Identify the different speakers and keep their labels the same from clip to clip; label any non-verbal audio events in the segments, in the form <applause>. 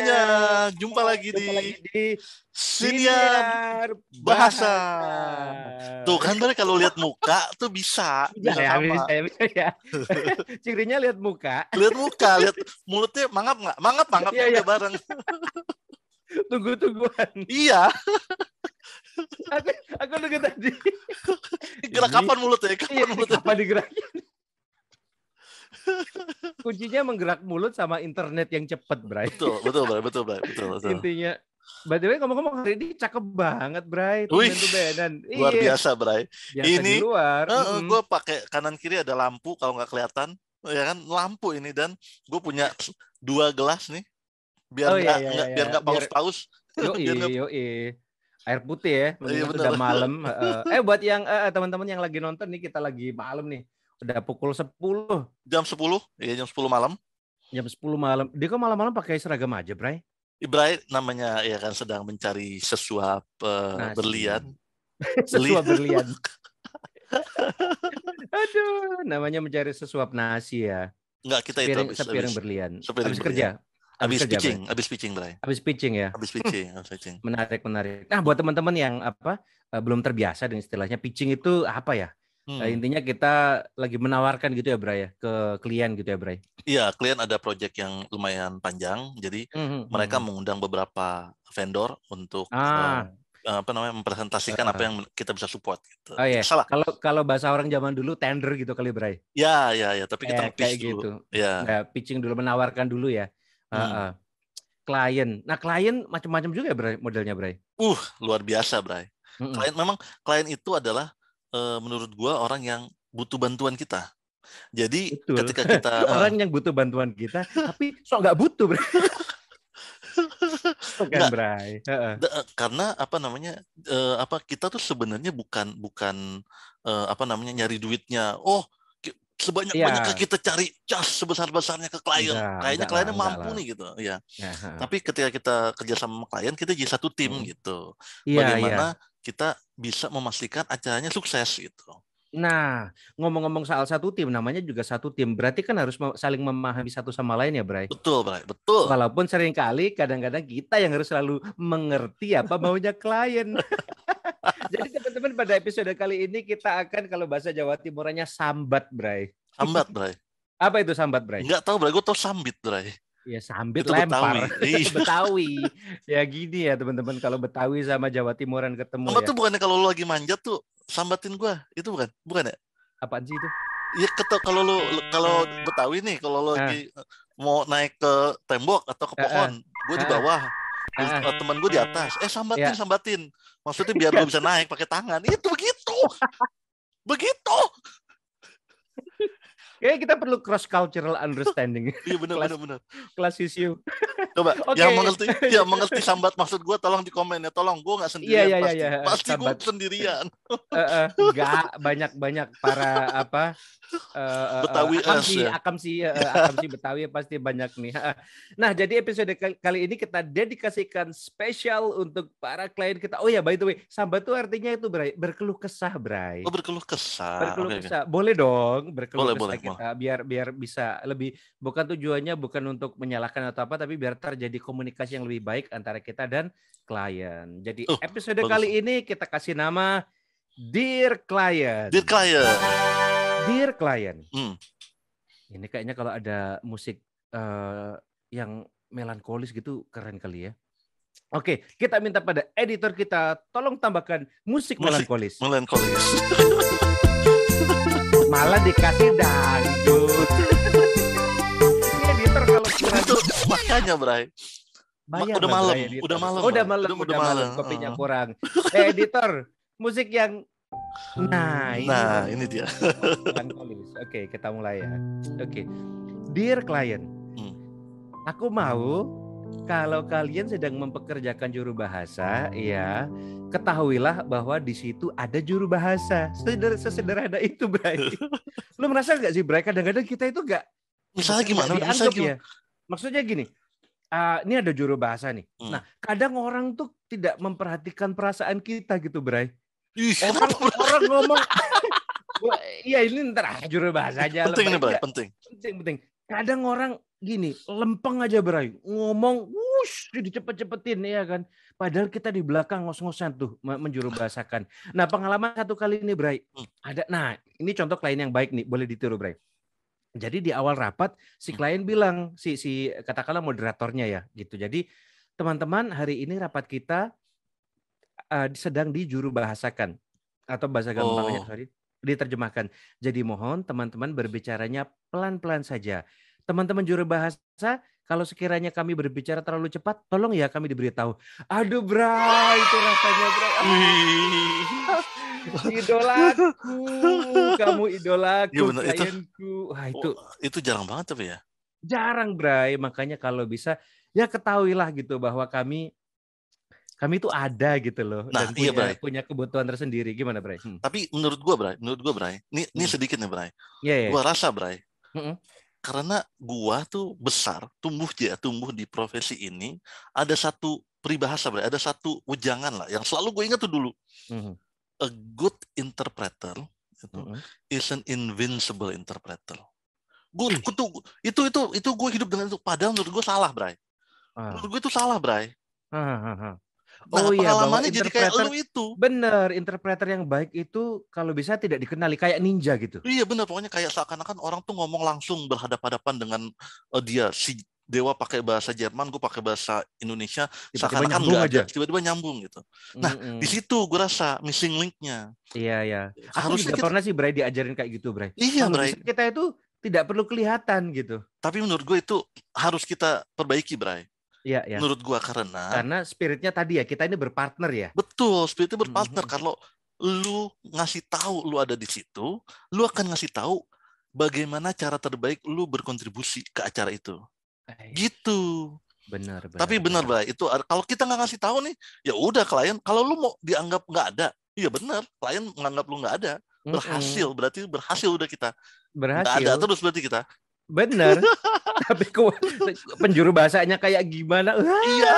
Speaker 1: Semuanya.
Speaker 2: jumpa lagi
Speaker 1: Jumpa
Speaker 2: di
Speaker 1: di
Speaker 2: Siniar Bahasa. Tuh kan Bre, kalau lihat muka tuh bisa,
Speaker 1: ya, bisa ya, bisa ya. <laughs> Cirinya lihat muka.
Speaker 2: Lihat muka, lihat mulutnya mangap nggak? Mangap, mangap udah
Speaker 1: iya.
Speaker 2: bareng. <laughs>
Speaker 1: Tunggu-tungguan.
Speaker 2: iya, <laughs>
Speaker 1: Aku, aku nunggu tadi.
Speaker 2: gerak kapan mulutnya? Kapan
Speaker 1: Iya,
Speaker 2: mulutnya?
Speaker 1: apa digerakin? Kuncinya menggerak mulut sama internet yang cepat, Bray.
Speaker 2: Betul, betul, Bre, betul, Bre, betul, betul.
Speaker 1: Intinya. By the way, ngomong-ngomong hari ini cakep banget, Bray.
Speaker 2: Wih. Luar
Speaker 1: Iya,
Speaker 2: biasa, Bray.
Speaker 1: biasa di
Speaker 2: Ini,
Speaker 1: luar. Mm-mm.
Speaker 2: gue pakai kanan kiri ada lampu kalau nggak kelihatan, ya kan lampu ini dan gue punya dua gelas nih, biar
Speaker 1: Oh, iya,
Speaker 2: nggak
Speaker 1: iya,
Speaker 2: nggak-
Speaker 1: iya.
Speaker 2: biar nggak
Speaker 1: Biar-
Speaker 2: paus-paus. <laughs> Nggak-
Speaker 1: yoi. Air putih ya,
Speaker 2: Iya,
Speaker 1: udah malam. Heeh. eh buat yang eh, teman-teman yang lagi nonton nih, kita lagi malam nih. Udah pukul 10,
Speaker 2: Jam 10, ya jam 10 malam.
Speaker 1: jam 10 malam. Dia kok malam-malam pakai seragam aja, Bray?
Speaker 2: Ibrahim namanya ya kan sedang mencari sesuap
Speaker 1: Nasi.
Speaker 2: berlian. <laughs>
Speaker 1: Sesuap berlian. <laughs> Aduh, namanya mencari sesuap nasi ya.
Speaker 2: Enggak kita itu habis
Speaker 1: sepiring
Speaker 2: habis,
Speaker 1: berlian.
Speaker 2: sepiring
Speaker 1: Habis
Speaker 2: berlian.
Speaker 1: kerja.
Speaker 2: habis
Speaker 1: kerja,
Speaker 2: pitching, habis pitching, Bray.
Speaker 1: Habis pitching ya.
Speaker 2: Habis pitching, habis pitching.
Speaker 1: Menarik, menarik. Nah, buat teman-teman yang apa eh, belum terbiasa dengan istilahnya pitching itu apa ya?
Speaker 2: Hmm.
Speaker 1: Eh, intinya kita lagi menawarkan gitu ya, Bray ya, ke klien gitu ya, Bray.
Speaker 2: Iya, klien ada project yang lumayan panjang, jadi
Speaker 1: Mhm,
Speaker 2: mereka
Speaker 1: mhm.
Speaker 2: mengundang beberapa vendor untuk
Speaker 1: Ah.
Speaker 2: eh, apa namanya mempresentasikan apa yang kita bisa support. Gitu.
Speaker 1: Oh, iya.
Speaker 2: Salah.
Speaker 1: Kalau kalau bahasa orang zaman dulu tender gitu kali, Bray.
Speaker 2: Ya, ya, ya. Tapi kita nge-pitch
Speaker 1: kayak
Speaker 2: dulu.
Speaker 1: gitu.
Speaker 2: Ya.
Speaker 1: Nah, pitching dulu menawarkan dulu ya.
Speaker 2: Hmm.
Speaker 1: Heeh. Klien. Nah, klien macam-macam juga ya, Bray, modelnya, Bray.
Speaker 2: Uh, luar biasa, Bray.
Speaker 1: Mm-mm.
Speaker 2: Klien memang klien itu adalah eh, menurut gua orang yang butuh bantuan kita. Jadi
Speaker 1: Betul.
Speaker 2: ketika kita <laughs> eh,
Speaker 1: Orang yang butuh bantuan kita, tapi sok nggak butuh, Bray. <laughs> Bukan,
Speaker 2: Nggak.
Speaker 1: Bray.
Speaker 2: Eh, karena apa namanya eh, apa kita tuh sebenarnya bukan bukan eh, apa namanya nyari duitnya oh sebanyak banyaknya
Speaker 1: Iya.
Speaker 2: kita cari cas sebesar besarnya ke klien
Speaker 1: Enggak,
Speaker 2: kayaknya kliennya
Speaker 1: lah,
Speaker 2: mampu
Speaker 1: lah.
Speaker 2: nih gitu ya
Speaker 1: Ya, heeh.
Speaker 2: tapi ketika kita kerja sama klien kita jadi satu tim
Speaker 1: Hmm.
Speaker 2: gitu
Speaker 1: Iya, iya.
Speaker 2: bagaimana kita bisa memastikan acaranya sukses gitu
Speaker 1: Nah, ngomong-ngomong soal satu tim, namanya juga satu tim. Berarti kan harus saling memahami satu sama lain ya, Bray.
Speaker 2: betul Bray betul
Speaker 1: Walaupun sering kali kadang-kadang kita yang harus selalu mengerti apa maunya klien. <laughs> Jadi teman-teman pada episode kali ini kita akan kalau bahasa Jawa Timurannya sambat, Bray.
Speaker 2: sambat Bray
Speaker 1: Apa itu sambat, Bray?
Speaker 2: nggak tahu Bray gue tau sambit Bray
Speaker 1: Ya sambit
Speaker 2: itu
Speaker 1: lempar.
Speaker 2: Betawi <laughs> Iya.
Speaker 1: Betawi. Ya gini ya teman-teman kalau Betawi sama Jawa Timuran ketemu
Speaker 2: Sambat
Speaker 1: ya.
Speaker 2: tuh bukannya kalau lu lagi manjat tuh sambatin gua itu bukan bukan ya
Speaker 1: Apaan sih itu?
Speaker 2: Iya kata kalau lu lu- kalau Betawi nih kalau lu
Speaker 1: Ah.
Speaker 2: lagi eh, mau naik ke tembok atau ke
Speaker 1: Ah, ah.
Speaker 2: pohon, gue di
Speaker 1: Ah, ah.
Speaker 2: bawah,
Speaker 1: Ah, ah.
Speaker 2: eh, teman gue di atas. Eh sambatin
Speaker 1: Ya.
Speaker 2: sambatin. Maksudnya <laughs> biar gue bisa naik pakai tangan. Itu begitu. <laughs> begitu.
Speaker 1: Kayaknya kita perlu cross cultural understanding.
Speaker 2: Iya benar benar benar.
Speaker 1: Kelas issue.
Speaker 2: Coba <laughs>
Speaker 1: Oke.
Speaker 2: yang mengerti yang mengerti sambat maksud gue tolong di komen ya. Tolong gue nggak sendirian
Speaker 1: iya, iya,
Speaker 2: pasti.
Speaker 1: iya.
Speaker 2: Pasti gue sendirian. <laughs>
Speaker 1: Eh, eh, enggak banyak-banyak para apa eh, eh, eh,
Speaker 2: Betawi
Speaker 1: akam
Speaker 2: us,
Speaker 1: sih,
Speaker 2: ya.
Speaker 1: akam eh, eh, <laughs> akam sih Betawi pasti banyak nih. Nah, jadi episode kali- ini kita dedikasikan spesial untuk para klien kita. Oh ya, by the way, sambat itu artinya itu Bray, berkeluh kesah, Bray.
Speaker 2: Gue berkeluh kesah.
Speaker 1: berkeluh
Speaker 2: oke.
Speaker 1: kesah. Boleh dong berkeluh
Speaker 2: Boleh,
Speaker 1: kesah
Speaker 2: boleh,
Speaker 1: kita biar biar bisa lebih bukan tujuannya bukan untuk menyalahkan atau apa tapi biar terjadi komunikasi yang lebih baik antara kita dan klien. Jadi
Speaker 2: Oh,
Speaker 1: episode
Speaker 2: bagus.
Speaker 1: kali ini kita kasih nama Dear Client.
Speaker 2: Dear client.
Speaker 1: Dear Client.
Speaker 2: Hmm.
Speaker 1: Ini kayaknya kalau ada musik eh, yang melankolis gitu keren kali ya. Oke, kita minta pada editor kita tolong tambahkan musik,
Speaker 2: Musik.
Speaker 1: melankolis.
Speaker 2: Melankolis.
Speaker 1: Malah dikasih dangdut.
Speaker 2: Itu makanya Bray.
Speaker 1: bayar
Speaker 2: udah malam,
Speaker 1: editor.
Speaker 2: udah malam,
Speaker 1: udah malam,
Speaker 2: Udah-
Speaker 1: malam. Kopinya
Speaker 2: Heeh.
Speaker 1: kurang. Eh, editor, musik yang Nah, ini.
Speaker 2: Nah, ini dia.
Speaker 1: Oke, kita mulai ya. Oke. Dear client.
Speaker 2: Hmm.
Speaker 1: Aku mau kalau kalian sedang mempekerjakan juru bahasa, ya ketahuilah bahwa di situ ada juru bahasa. Seder sesederhana itu, Bray. <laughs> Lu merasa nggak sih, Bray? Kadang-kadang kita itu nggak
Speaker 2: Misalnya gimana? Misalnya gimana?
Speaker 1: ya. Maksudnya gini, uh, ini ada juru bahasa nih. Hmm. Nah, kadang orang tuh tidak memperhatikan perasaan kita gitu, Bray. orang, orang ngomong, <laughs> iya ini ntar ah, juru bahasanya.
Speaker 2: Penting nih, Bray, penting.
Speaker 1: Penting, penting. Kadang orang gini, lempeng aja, Bray. Ngomong, wush, dicepet-cepetin ya kan. Padahal kita di belakang ngos-ngosan tuh menjuru bahasakan. Nah, pengalaman satu kali ini, Bray. Hmm. Ada, nah ini contoh klien yang baik nih, boleh ditiru, Bray. Jadi di awal rapat si hmm. klien bilang si si katakanlah moderatornya ya gitu. Jadi teman-teman hari ini rapat kita uh, sedang dijuru bahasakan atau bahasa gampangnya oh. sorry diterjemahkan. Jadi mohon teman-teman berbicaranya pelan-pelan saja. Teman-teman juru bahasa kalau sekiranya kami berbicara terlalu cepat, tolong ya kami diberitahu. Aduh, bro, itu rasanya, bro. <laughs> idolaku, kamu idolaku, ya bener, klienku. Wah, itu
Speaker 2: oh, itu jarang banget tapi ya.
Speaker 1: Jarang, Bray. Makanya kalau bisa ya ketahuilah gitu bahwa kami kami itu ada gitu loh
Speaker 2: nah,
Speaker 1: dan
Speaker 2: iya,
Speaker 1: punya,
Speaker 2: Bray.
Speaker 1: punya kebutuhan tersendiri. Gimana, Bray?
Speaker 2: Hmm. Tapi menurut gua, Bray, menurut gua, Bray, ini hmm. ini sedikit nih, Bray. Yeah, yeah. Gua rasa, Bray. Hmm. Karena gua tuh besar, tumbuh ya, tumbuh di profesi ini, ada satu peribahasa, Bray, ada satu ujangan lah yang selalu gue ingat tuh dulu. Hmm a good interpreter itu mm-hmm. is an invincible interpreter. Gue itu itu itu itu gue hidup dengan itu. Padahal menurut gue salah, Bray. Ah. Menurut gue itu salah, Bray. Ah, ah, ah.
Speaker 1: Nah, oh iya, pengalamannya jadi kayak lu itu. Bener, interpreter yang baik itu kalau bisa tidak dikenali kayak ninja gitu.
Speaker 2: Iya bener, pokoknya kayak seakan-akan orang tuh ngomong langsung berhadapan-hadapan dengan uh, dia si Dewa pakai bahasa Jerman, gue pakai bahasa Indonesia,
Speaker 1: tiba-tiba nyambung aja.
Speaker 2: Tiba-tiba nyambung gitu. Nah, mm-hmm. di situ gue rasa missing linknya.
Speaker 1: Iya, iya. Aku Harusnya juga kita... pernah sih Bray diajarin kayak gitu, Bray.
Speaker 2: Iya, Bray.
Speaker 1: Kita itu tidak perlu kelihatan gitu.
Speaker 2: Tapi menurut gue itu harus kita perbaiki, Bray.
Speaker 1: Iya, iya.
Speaker 2: Menurut gue karena
Speaker 1: karena spiritnya tadi ya, kita ini berpartner ya.
Speaker 2: Betul, spiritnya berpartner. Mm-hmm. Kalau lu ngasih tahu lu ada di situ, lu akan ngasih tahu bagaimana cara terbaik lu berkontribusi ke acara itu. Gitu.
Speaker 1: Benar,
Speaker 2: benar. Tapi benar, benar. Itu kalau kita nggak ngasih tahu nih, ya udah klien. Kalau lu mau dianggap nggak ada, iya benar. Klien menganggap lu nggak ada, berhasil. Mm -hmm. Berarti berhasil udah kita.
Speaker 1: Berhasil.
Speaker 2: Nggak ada terus berarti kita.
Speaker 1: Benar. <laughs> Tapi kok penjuru bahasanya kayak gimana?
Speaker 2: Iya.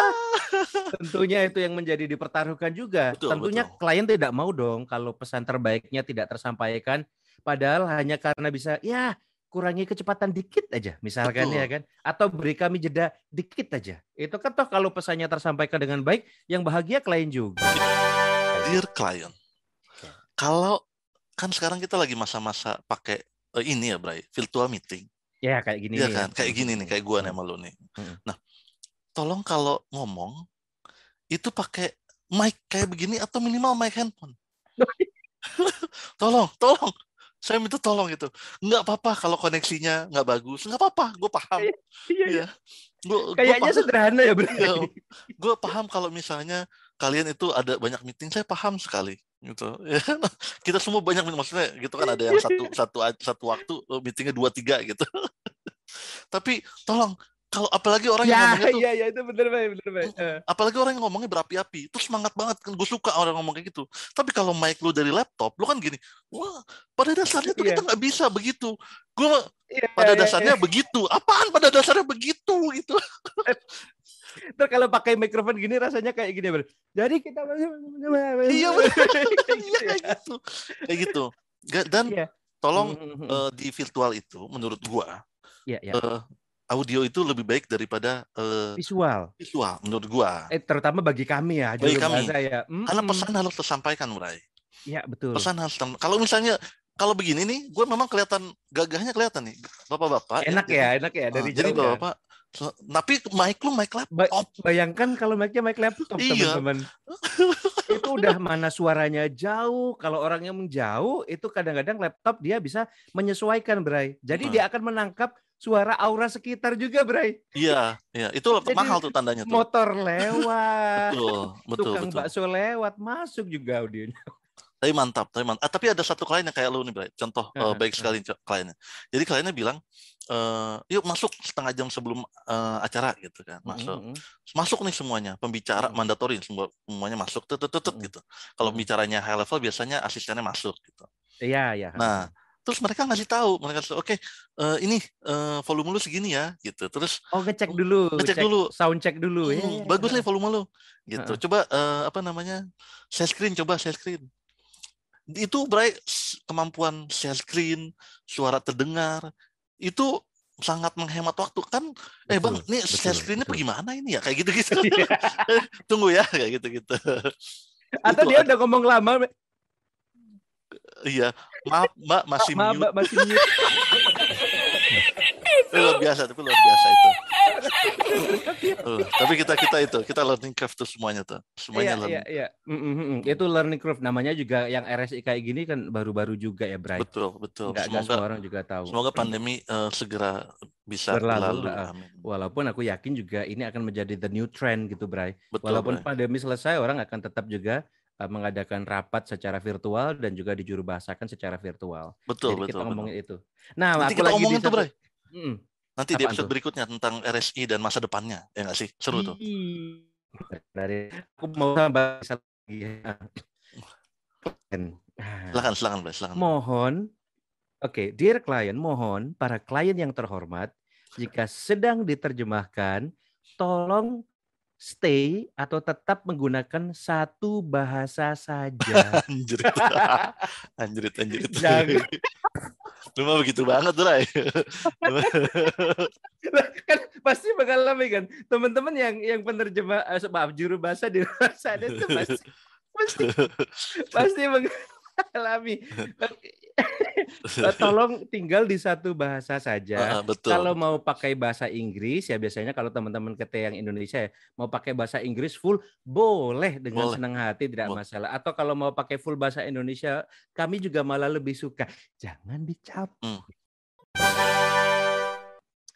Speaker 1: Tentunya itu yang menjadi dipertaruhkan juga. Betul, Tentunya betul. klien tidak mau dong kalau pesan terbaiknya tidak tersampaikan. Padahal hanya karena bisa, ya kurangi kecepatan dikit aja misalkan Betul. ya kan? Atau beri kami jeda dikit aja. Itu kan toh kalau pesannya tersampaikan dengan baik yang bahagia klien juga.
Speaker 2: Dear client kalau kan sekarang kita lagi masa-masa pakai uh, ini ya Bray virtual meeting.
Speaker 1: Ya kayak gini
Speaker 2: ya. kan? Ya. kayak gini nih kayak gua nih sama lu nih. Nah tolong kalau ngomong itu pakai mic kayak begini atau minimal mic handphone? <laughs> Tolong tolong saya minta tolong gitu nggak apa-apa kalau koneksinya nggak bagus. Nggak apa-apa gue paham. Iya,
Speaker 1: iya. iya. Gua, kayaknya gua sederhana ya bro. Iya,
Speaker 2: gue paham kalau misalnya kalian itu ada banyak meeting saya paham sekali gitu. Ya <laughs> kita semua banyak maksudnya gitu kan ada yang satu satu satu waktu meetingnya dua tiga gitu. <laughs> Tapi tolong kalau apalagi orang ya, yang ngomongnya tuh
Speaker 1: iya <laughs> iya itu bener banget bener banget
Speaker 2: apalagi orang yang ngomongnya berapi-api itu semangat banget kan gue suka orang ngomong kayak gitu. Tapi kalau mic lu dari laptop lu kan gini wah pada dasarnya tuh yeah. kita nggak bisa begitu. Gue yeah, pada yeah, dasarnya yeah. begitu. Apaan? Pada dasarnya begitu? <laughs> Gitu.
Speaker 1: Terus kalau pakai mikrofon gini rasanya kayak gini ber. Jadi kita <laughs>
Speaker 2: iya iya kayak gitu. Kayak gitu. Dan yeah. tolong uh, di virtual itu menurut gua
Speaker 1: yeah, yeah. Uh,
Speaker 2: audio itu lebih baik daripada uh,
Speaker 1: visual.
Speaker 2: Visual menurut gua.
Speaker 1: Eh terutama bagi kami ya,
Speaker 2: bagi kami. Ya. Mm -hmm. Karena pesan harus tersampaikan, Murai.
Speaker 1: Iya, betul.
Speaker 2: Pesan harus Kalau misalnya kalau begini nih, gue memang kelihatan gagahnya kelihatan nih, bapak-bapak.
Speaker 1: Enak ya, ya enak ya dari uh,
Speaker 2: Jadi bapak-bapak, ya. Tapi mic lu mic laptop. Ba
Speaker 1: bayangkan kalau mic-nya mic laptop, iya. teman-teman. <laughs> itu udah mana suaranya jauh. Kalau orangnya menjauh, itu kadang-kadang laptop dia bisa menyesuaikan, Bray. Jadi hmm. dia akan menangkap suara aura sekitar juga, Bray.
Speaker 2: Iya, iya. Itu Jadi, mahal tuh tandanya tuh.
Speaker 1: Motor lewat.
Speaker 2: betul, betul,
Speaker 1: tukang
Speaker 2: betul.
Speaker 1: bakso lewat, masuk juga audionya.
Speaker 2: Tapi mantap, tapi mantap. Ah, tapi ada satu klien yang kayak lu nih, Bray. Contoh uh, baik sekali kliennya. Jadi kliennya bilang, uh, yuk masuk setengah jam sebelum uh, acara gitu kan, masuk. Mm -hmm. Masuk nih semuanya, pembicara mm -hmm. mandatory semua semuanya masuk, tut tut tut gitu. Kalau mm -hmm. bicaranya high level biasanya asistennya masuk gitu.
Speaker 1: Iya, iya.
Speaker 2: Nah, terus mereka ngasih tahu mereka oke okay, uh, ini uh, volume lu segini ya gitu terus
Speaker 1: oh ngecek dulu
Speaker 2: ngecek dulu
Speaker 1: sound check dulu
Speaker 2: hmm, bagus nih volume lu gitu uh -uh. coba uh, apa namanya share screen coba share screen itu Bray kemampuan share screen suara terdengar itu sangat menghemat waktu. Kan eh bang ini share screennya bagaimana ini ya? Kayak gitu gitu <laughs> <laughs> tunggu ya kayak gitu gitu
Speaker 1: atau dia udah ngomong lama
Speaker 2: Iya, maaf Mbak masih
Speaker 1: maaf,
Speaker 2: mute.
Speaker 1: Mbak masih mute.
Speaker 2: itu luar biasa, tapi luar biasa itu. Uh, tapi kita kita itu kita learning curve tuh semuanya tuh, semuanya
Speaker 1: iya, learning. Iya, iya. Mm -hmm. Itu learning curve namanya juga yang RSI kayak gini kan baru-baru juga ya, Bray.
Speaker 2: Betul, betul.
Speaker 1: Nggak, semoga semua orang juga tahu.
Speaker 2: Semoga pandemi uh, segera bisa berlalu. berlalu.
Speaker 1: Walaupun aku yakin juga ini akan menjadi the new trend gitu, Bray. Betul, Walaupun Bray. pandemi selesai, orang akan tetap juga Eh, mengadakan rapat secara virtual dan juga dijuru bahasakan secara virtual.
Speaker 2: Betul,
Speaker 1: Jadi
Speaker 2: betul.
Speaker 1: kita ngomongin
Speaker 2: betul.
Speaker 1: itu. Nah,
Speaker 2: Nanti kita ngomongin tuh, Bro. Hmm. Nanti di episode berikutnya tentang RSI dan masa depannya, ya nggak sih? Seru tuh.
Speaker 1: Dari aku mau bahas lagi. Ya.
Speaker 2: Silakan, silakan, Bro. Silakan.
Speaker 1: Mohon, oke, okay, dear client, mohon para klien yang terhormat, jika sedang diterjemahkan, tolong stay atau tetap menggunakan satu bahasa saja. <laughs>
Speaker 2: anjrit. <laughs> anjrit, anjrit. Jangan. <laughs> Lu mah begitu banget, Ray.
Speaker 1: kan pasti mengalami kan. Teman-teman yang yang penerjemah eh, maaf juru bahasa di luar sana itu pasti pasti pasti mengalami <laughs> tolong tinggal di satu bahasa saja. Uh, betul. Kalau mau pakai bahasa Inggris ya biasanya kalau teman-teman kita yang Indonesia ya, mau pakai bahasa Inggris full boleh dengan boleh. senang hati tidak boleh. masalah. Atau kalau mau pakai full bahasa Indonesia kami juga malah lebih suka. Jangan dicap. Hmm.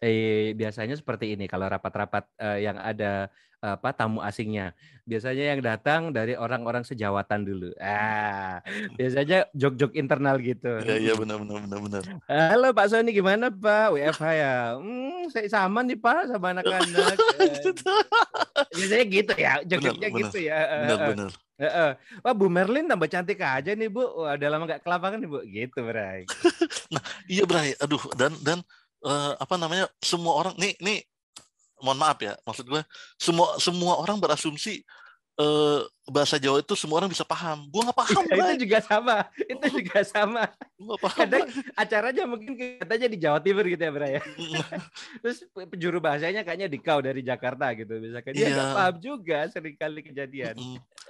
Speaker 1: Eh biasanya seperti ini kalau rapat-rapat uh, yang ada apa tamu asingnya. Biasanya yang datang dari orang-orang sejawatan dulu. Ah, biasanya jok-jok internal gitu.
Speaker 2: Iya, iya benar benar benar benar.
Speaker 1: Halo Pak Sony gimana Pak? WFH ya? Hmm, saya sama nih Pak sama anak-anak. <laughs> biasanya gitu ya, jok-joknya gitu ya. Benar benar. Uh, Wah Bu Merlin tambah cantik aja nih Bu. Wah, udah lama gak kelapangan nih Bu. Gitu Bray. <laughs>
Speaker 2: nah iya Bray. Aduh dan dan uh, apa namanya semua orang nih nih mohon maaf ya, maksud gue semua semua orang berasumsi uh, bahasa Jawa itu semua orang bisa paham. Gue nggak paham.
Speaker 1: Ya, itu juga sama. Itu <laughs> juga sama. Gua paham. Kadang acaranya mungkin katanya di Jawa Timur gitu ya, Bra ya. <laughs> Terus penjuru bahasanya kayaknya di kau dari Jakarta gitu. Misalkan dia nggak yeah. paham juga sering kali kejadian.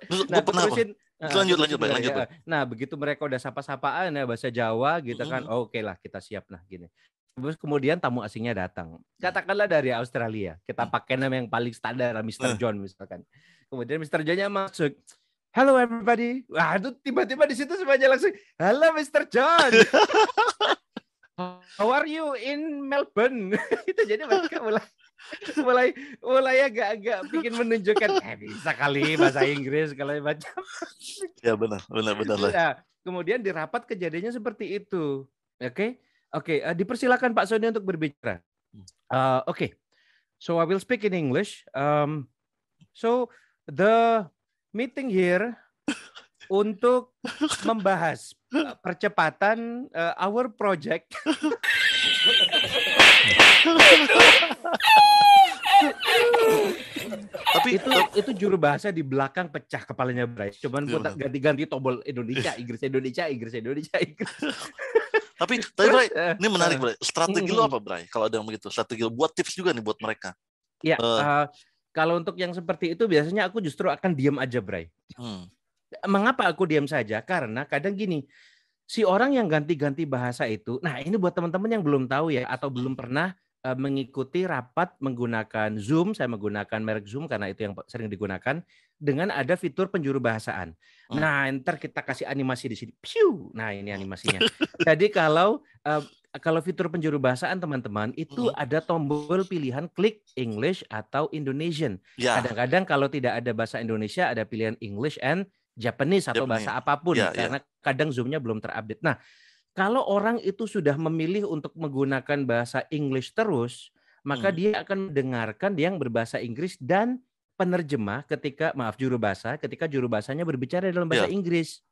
Speaker 2: Terus nah, terusin lanjut lanjut baik, lanjut. Ya.
Speaker 1: Nah, begitu mereka udah sapa-sapaan ya bahasa Jawa gitu kan. Oh, Oke okay lah, kita siap nah gini. Terus kemudian tamu asingnya datang. Katakanlah dari Australia. Kita hmm. pakai nama yang paling standar, Mr. Hmm. John misalkan. Kemudian Mr. John-nya masuk. Hello everybody. Wah, itu tiba-tiba di situ semuanya langsung, "Halo Mr. John." <laughs> How are you in Melbourne? <laughs> itu jadi mereka mulai mulai mulai agak-agak bikin menunjukkan eh bisa kali bahasa Inggris kalau macam.
Speaker 2: ya benar, benar benar lah. Ya,
Speaker 1: kemudian di rapat kejadiannya seperti itu. Oke. Okay? Oke, okay, uh, eh, dipersilakan Pak Sony untuk berbicara. Uh, Oke, okay. so I will speak in English. Um, so the meeting here <laughs> untuk membahas uh, percepatan uh, our project. Tapi itu itu juru bahasa di belakang pecah kepalanya Bryce. Cuman iya, ganti-ganti tombol Indonesia, Inggris, Indonesia, Inggris, Indonesia, Inggris. <laughs>
Speaker 2: Tapi <laughs> tapi Bray, eh, ini menarik Bray. Strategi lo apa Bray? Kalau ada yang begitu, strategi lo buat tips juga nih buat mereka.
Speaker 1: Ya, uh, uh, kalau untuk yang seperti itu biasanya aku justru akan diam aja Bray. Hmm. Mengapa aku diam saja? Karena kadang gini, si orang yang ganti-ganti bahasa itu, nah ini buat teman-teman yang belum tahu ya atau belum pernah mengikuti rapat menggunakan Zoom, saya menggunakan merek Zoom karena itu yang sering digunakan dengan ada fitur penjuru bahasaan. Hmm. Nah, ntar kita kasih animasi di sini. Piu. Nah, ini animasinya. Jadi kalau uh, kalau fitur penjuru bahasaan teman-teman itu hmm. ada tombol pilihan klik English atau Indonesian. Ya. Kadang-kadang kalau tidak ada bahasa Indonesia ada pilihan English and Japanese atau Japanese. bahasa apa pun ya, karena ya. kadang Zoom-nya belum terupdate. Nah, kalau orang itu sudah memilih untuk menggunakan bahasa English terus, maka hmm. dia akan mendengarkan yang berbahasa Inggris dan penerjemah ketika maaf juru bahasa ketika juru bahasanya berbicara dalam bahasa ya. Inggris.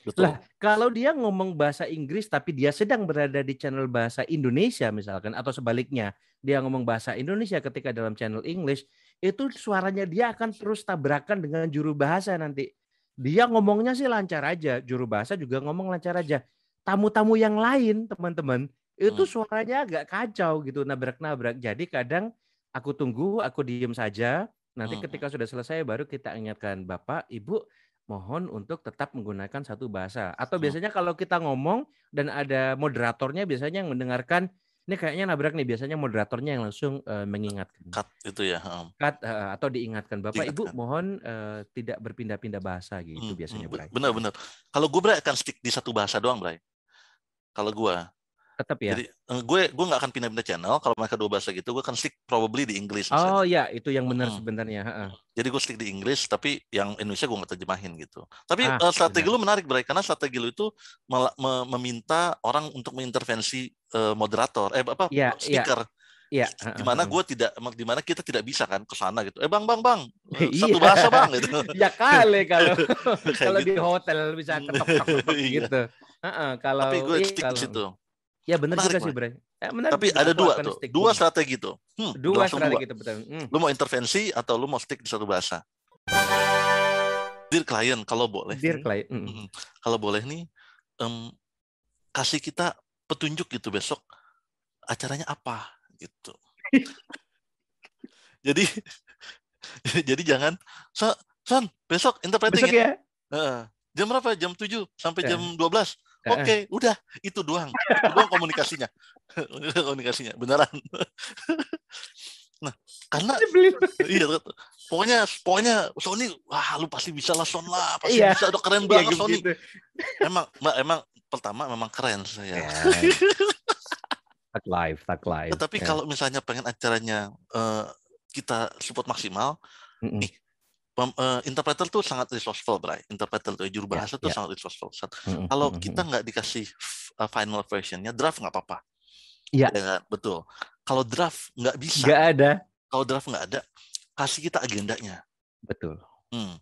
Speaker 1: Betul. Lah, kalau dia ngomong bahasa Inggris tapi dia sedang berada di channel bahasa Indonesia misalkan atau sebaliknya, dia ngomong bahasa Indonesia ketika dalam channel English, itu suaranya dia akan terus tabrakan dengan juru bahasa nanti. Dia ngomongnya sih lancar aja, juru bahasa juga ngomong lancar aja tamu-tamu yang lain teman-teman itu hmm. suaranya agak kacau gitu nabrak-nabrak. Jadi kadang aku tunggu, aku diem saja. Nanti hmm. ketika sudah selesai baru kita ingatkan Bapak, Ibu mohon untuk tetap menggunakan satu bahasa. Atau hmm. biasanya kalau kita ngomong dan ada moderatornya biasanya yang mendengarkan ini kayaknya nabrak nih biasanya moderatornya yang langsung uh, mengingatkan.
Speaker 2: Cut itu ya.
Speaker 1: Cut uh, atau diingatkan Bapak diingatkan. Ibu mohon uh, tidak berpindah-pindah bahasa gitu hmm, biasanya.
Speaker 2: Hmm, benar-benar. Kalau gue akan stick di satu bahasa doang, Bray kalau gue
Speaker 1: tetap ya.
Speaker 2: Jadi gue gue nggak akan pindah-pindah channel kalau mereka dua bahasa gitu. Gue akan stick probably di Inggris.
Speaker 1: Oh ya itu yang benar hmm. sebenarnya.
Speaker 2: Jadi gue stick di Inggris tapi yang Indonesia gue nggak terjemahin gitu. Tapi ah, uh, strategi benar. lu menarik Bray karena strategi lu itu meminta orang untuk mengintervensi uh, moderator eh apa ya, speaker. Ya.
Speaker 1: Iya.
Speaker 2: Di mana gue tidak, di mana kita tidak bisa kan ke sana gitu. Eh bang bang bang, eh, satu iya. bahasa bang gitu. <laughs>
Speaker 1: ya kali kalau <laughs> kalau gitu. di hotel bisa ketok-ketok <laughs> iya. gitu. Uh-uh, kalau
Speaker 2: tapi gue stick kalau, situ.
Speaker 1: Ya benar juga sih, Bre.
Speaker 2: Eh, benar, Tapi ada dua tuh, dua strategi tuh.
Speaker 1: Hmm, dua strategi itu betul.
Speaker 2: Hmm. Lu mau intervensi atau lu mau stick di satu bahasa? Dear klien, kalau boleh.
Speaker 1: Dear klien. Hmm.
Speaker 2: Hmm. Kalau boleh nih, um, kasih kita petunjuk gitu besok acaranya apa gitu. <laughs> jadi <laughs> jadi jangan so, son besok interpreting
Speaker 1: besok ya. ya?
Speaker 2: Uh, Jam berapa? Jam 7 sampai jam 12. Oke, okay, udah itu doang. Itu doang komunikasinya. komunikasinya beneran. <laughs> nah, karena iya pokoknya pokoknya Sony wah lu pasti bisa lah Son lah, pasti iya. bisa udah keren iya, banget Sony. Gitu. Emang Mbak emang pertama memang keren saya. Yeah. <laughs>
Speaker 1: tak live, tak live.
Speaker 2: Tapi yeah. kalau misalnya pengen acaranya uh, kita support maksimal, mm -mm. nih uh, interpreter tuh sangat resourceful, Bray. Interpreter tuh juru ya, bahasa yeah, tuh yeah. sangat resourceful. Mm-hmm. Kalau kita nggak dikasih uh, final versionnya, draft nggak apa-apa.
Speaker 1: Iya. Yeah.
Speaker 2: Ya, betul. Kalau draft nggak bisa.
Speaker 1: Nggak ada.
Speaker 2: Kalau draft nggak ada, kasih kita agendanya.
Speaker 1: Betul.
Speaker 2: Hmm.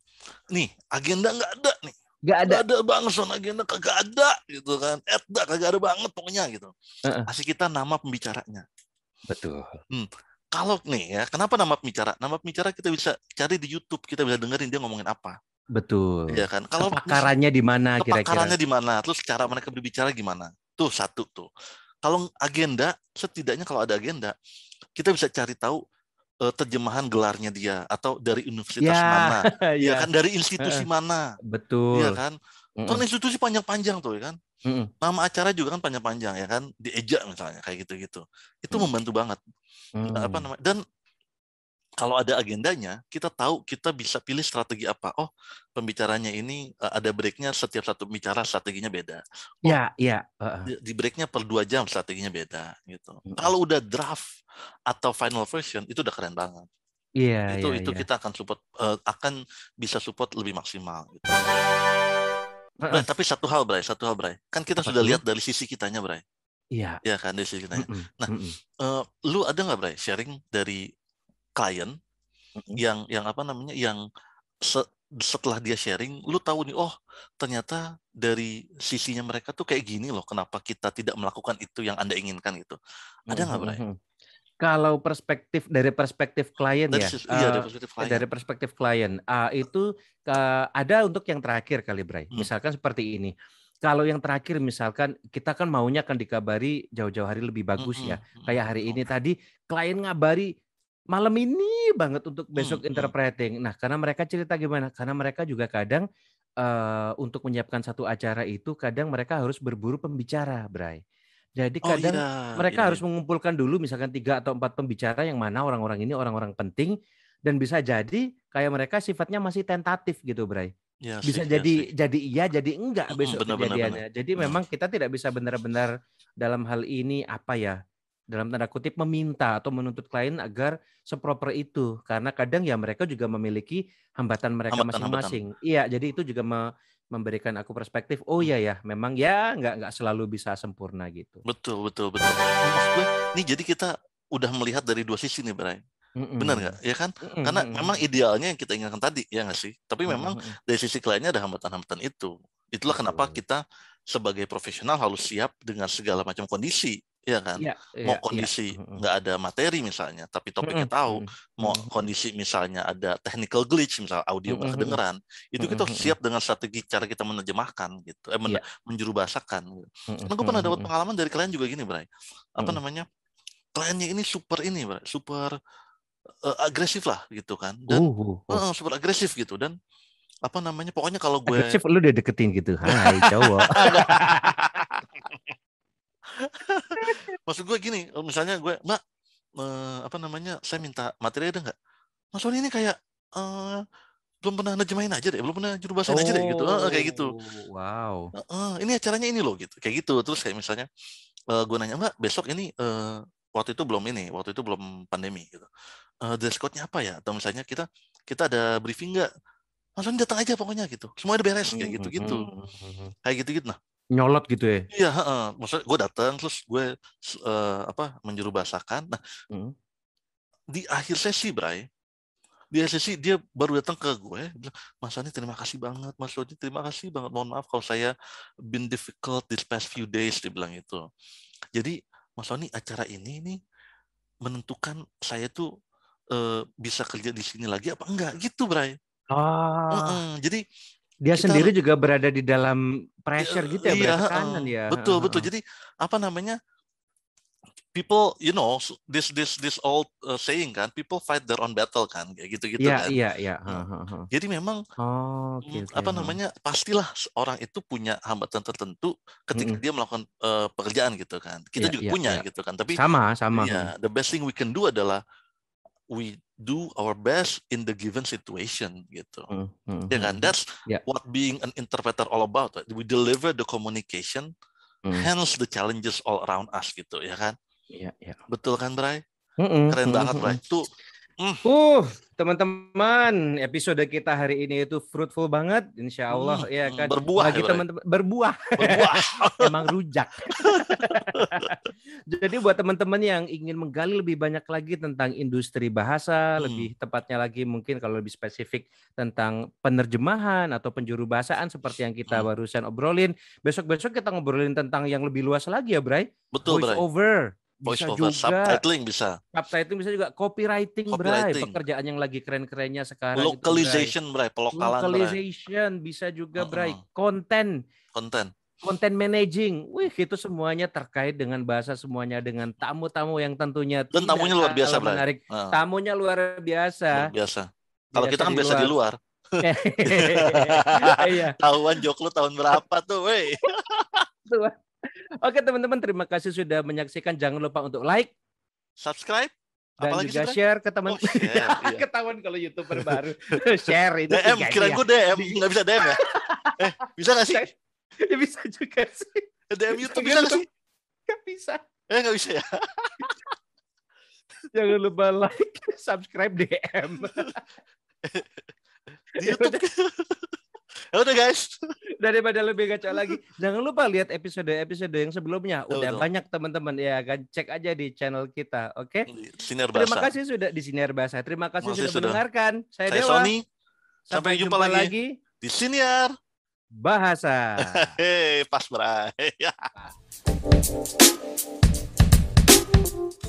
Speaker 2: Nih, agenda nggak ada nih.
Speaker 1: Gak ada.
Speaker 2: Gak ada agenda kagak ada gitu kan. Edda kagak ada banget pokoknya gitu. Uh-uh. Kasih kita nama pembicaranya.
Speaker 1: Betul.
Speaker 2: Hmm kalau nih ya, kenapa nama pembicara? Nama pembicara kita bisa cari di YouTube, kita bisa dengerin dia ngomongin apa.
Speaker 1: Betul.
Speaker 2: Ya kan. Kalau
Speaker 1: kepakarannya di mana
Speaker 2: kira-kira? Kepakarannya di mana? Terus cara mereka berbicara gimana? Tuh satu tuh. Kalau agenda, setidaknya kalau ada agenda, kita bisa cari tahu uh, terjemahan gelarnya dia atau dari universitas ya, mana, <laughs> ya. ya kan dari institusi mana.
Speaker 1: Betul.
Speaker 2: Ya kan. Kan institusi panjang-panjang tuh ya kan. Mm. Nama acara juga kan panjang-panjang ya kan, diejak misalnya kayak gitu-gitu. Itu mm. membantu banget. Hmm. Apa namanya? Dan kalau ada agendanya, kita tahu kita bisa pilih strategi apa. Oh, pembicaranya ini ada breaknya setiap satu bicara strateginya beda.
Speaker 1: Oh, ya, ya.
Speaker 2: Uh. Di breaknya per dua jam strateginya beda gitu. Hmm. Kalau udah draft atau final version itu udah keren banget.
Speaker 1: Iya.
Speaker 2: Itu
Speaker 1: ya,
Speaker 2: itu
Speaker 1: ya.
Speaker 2: kita akan support uh, akan bisa support lebih maksimal. Gitu. Bray, tapi satu hal, Bray, satu hal, Bray. Kan kita Apa sudah itu? lihat dari sisi kitanya, Bray.
Speaker 1: Iya.
Speaker 2: Ya kan dari sisi kitanya. Mm -mm. Nah, mm -mm. Uh, lu ada nggak, Bray, sharing dari klien mm -mm. yang yang apa namanya, yang se setelah dia sharing, lu tahu nih, oh ternyata dari sisinya mereka tuh kayak gini loh. Kenapa kita tidak melakukan itu yang anda inginkan itu? Ada nggak, Bray? -hmm
Speaker 1: kalau perspektif dari perspektif klien ya,
Speaker 2: iya, dari perspektif klien,
Speaker 1: dari perspektif klien uh, itu uh, ada untuk yang terakhir kali Bray. Hmm. Misalkan seperti ini. Kalau yang terakhir misalkan kita kan maunya kan dikabari jauh-jauh hari lebih bagus hmm, ya. Hmm, Kayak hari ini tadi klien ngabari malam ini banget untuk besok hmm, interpreting. Nah, karena mereka cerita gimana? Karena mereka juga kadang uh, untuk menyiapkan satu acara itu kadang mereka harus berburu pembicara, Bray. Jadi oh, kadang iya, mereka iya. harus iya. mengumpulkan dulu misalkan tiga atau empat pembicara yang mana orang-orang ini orang-orang penting dan bisa jadi kayak mereka sifatnya masih tentatif gitu, Bray. Ya, bisa sih, jadi ya, jadi iya jadi enggak besok benar, kejadiannya. Benar, benar. Jadi hmm. memang kita tidak bisa benar-benar dalam hal ini apa ya dalam tanda kutip meminta atau menuntut klien agar seproper itu karena kadang ya mereka juga memiliki hambatan mereka masing-masing. Iya, jadi itu juga me memberikan aku perspektif. Oh iya ya, memang ya nggak nggak selalu bisa sempurna gitu.
Speaker 2: Betul betul betul. Maksud gue, nih jadi kita udah melihat dari dua sisi nih, Bray. Mm-mm. Benar nggak? Ya kan? Mm-mm. Karena memang idealnya yang kita inginkan tadi, ya nggak sih? Tapi memang Mm-mm. dari sisi kliennya ada hambatan-hambatan itu. Itulah kenapa kita sebagai profesional harus siap dengan segala macam kondisi ya kan? Ya, mau ya, kondisi nggak ya. ada materi misalnya tapi topiknya tahu. mau kondisi misalnya ada technical glitch misalnya audio nggak kedengeran itu kita siap dengan strategi cara kita menerjemahkan gitu eh men ya. menjuru bahasakan gitu. Nah, gue pernah dapat pengalaman dari klien juga gini Bray. Apa namanya? Kliennya ini super ini Bray super uh, agresif lah gitu kan dan uh, uh, uh. super agresif gitu dan apa namanya pokoknya kalau gue
Speaker 1: agresif lu udah deketin gitu. Hai cowok <laughs> <laughs>
Speaker 2: Maksud gue gini, misalnya gue, Mbak, uh, apa namanya, saya minta materi ada nggak? Mas Sony ini kayak uh, belum pernah nerjemahin aja deh, belum pernah juru bahasa oh, aja deh gitu, uh, kayak gitu.
Speaker 1: Wow.
Speaker 2: Uh, ini acaranya ini loh gitu, kayak gitu. Terus kayak misalnya uh, gue nanya Mbak, besok ini uh, waktu itu belum ini, waktu itu belum pandemi gitu. Uh, dress code-nya apa ya? Atau misalnya kita kita ada briefing nggak? Langsung datang aja pokoknya gitu. Semua udah beres kayak gitu-gitu. Kayak gitu-gitu. Nah,
Speaker 1: nyolot gitu ya?
Speaker 2: Iya uh, maksudnya gue datang terus gue uh, apa menjuru bahasakan. Nah hmm. di akhir sesi Bray di akhir sesi dia baru datang ke gue bilang Mas Ani terima kasih banget. Mas Odi terima kasih banget. Mohon maaf kalau saya been difficult this past few days dia bilang itu jadi Mas Oni acara ini nih menentukan saya tuh uh, bisa kerja di sini lagi apa enggak? Gitu Bray.
Speaker 1: Ah. Uh
Speaker 2: -uh. jadi
Speaker 1: dia kita, sendiri juga berada di dalam pressure gitu ya, iya, tekanan ya.
Speaker 2: Betul, betul. Jadi apa namanya? People, you know, this this this old uh, saying kan, people fight their own battle kan, kayak gitu-gitu
Speaker 1: yeah,
Speaker 2: kan.
Speaker 1: Iya, iya,
Speaker 2: iya. Jadi memang
Speaker 1: oh, okay,
Speaker 2: okay, apa namanya? Pastilah orang itu punya hambatan tertentu ketika mm -hmm. dia melakukan uh, pekerjaan gitu kan. Kita yeah, juga yeah, punya yeah. gitu kan. Tapi
Speaker 1: sama, sama.
Speaker 2: Ya, the best thing we can do adalah we do our best in the given situation gitu. Mm, mm, ya kan? That's yeah. what being an interpreter all about. We deliver the communication, mm. hence the challenges all around us gitu, ya kan?
Speaker 1: Iya, yeah, yeah.
Speaker 2: Betul kan, Bray? Mm -mm, Keren mm -mm. banget, Bray. Tuh
Speaker 1: Mm. Uh, teman-teman, episode kita hari ini itu fruitful banget, insya Allah mm. ya kan.
Speaker 2: Berbuah,
Speaker 1: bagi ya, teman-teman berbuah. Berbuah. <laughs> Emang rujak. <laughs> Jadi buat teman-teman yang ingin menggali lebih banyak lagi tentang industri bahasa, mm. lebih tepatnya lagi mungkin kalau lebih spesifik tentang penerjemahan atau penjuru bahasaan seperti yang kita mm. barusan obrolin. Besok-besok kita ngobrolin tentang yang lebih luas lagi ya, Bray.
Speaker 2: Betul,
Speaker 1: Voice Bray. over
Speaker 2: voice bisa over, juga. subtitling bisa.
Speaker 1: Subtitling bisa juga copywriting, copywriting. Bray. Pekerjaan yang lagi keren-kerennya sekarang
Speaker 2: Localization, itu, Bray. Pelokalan,
Speaker 1: Localization
Speaker 2: Bray.
Speaker 1: bisa juga, Bray. Konten.
Speaker 2: Konten.
Speaker 1: Konten managing. Wih, itu semuanya terkait dengan bahasa semuanya dengan tamu-tamu yang tentunya
Speaker 2: Dan tamunya luar biasa, Bray.
Speaker 1: Menarik. Uh. Tamunya luar biasa.
Speaker 2: Luar biasa. Kalau kita kan biasa di luar. <laughs> iya. <laughs> Tahuan jok lu tahun berapa tuh, weh.
Speaker 1: Oke teman-teman, terima kasih sudah menyaksikan. Jangan lupa untuk like,
Speaker 2: subscribe,
Speaker 1: dan Apalagi juga share ke teman. Oh, share, <laughs> iya. Ketahuan kalau youtuber baru <laughs> share itu.
Speaker 2: DM, kira gue DM, nggak bisa DM ya? <laughs> eh, bisa nggak sih?
Speaker 1: Ya bisa juga sih.
Speaker 2: DM YouTube bisa nggak sih?
Speaker 1: Gak bisa.
Speaker 2: Eh nggak bisa ya?
Speaker 1: Jangan lupa like, subscribe, DM.
Speaker 2: Di YouTube ya udah guys.
Speaker 1: Daripada lebih gacor lagi jangan lupa lihat episode episode yang sebelumnya. Udah Betul. banyak teman-teman. Ya kan? Cek aja di channel kita oke? Okay? terima kasih sudah di sinar bahasa terima kasih sudah, sudah. mendengarkan. Saya, saya Dewa.
Speaker 2: Sony. sampai, sampai jumpa, jumpa lagi,
Speaker 1: di siniar.
Speaker 2: Bahasa. <laughs> Hei, pas berakhir. <laughs>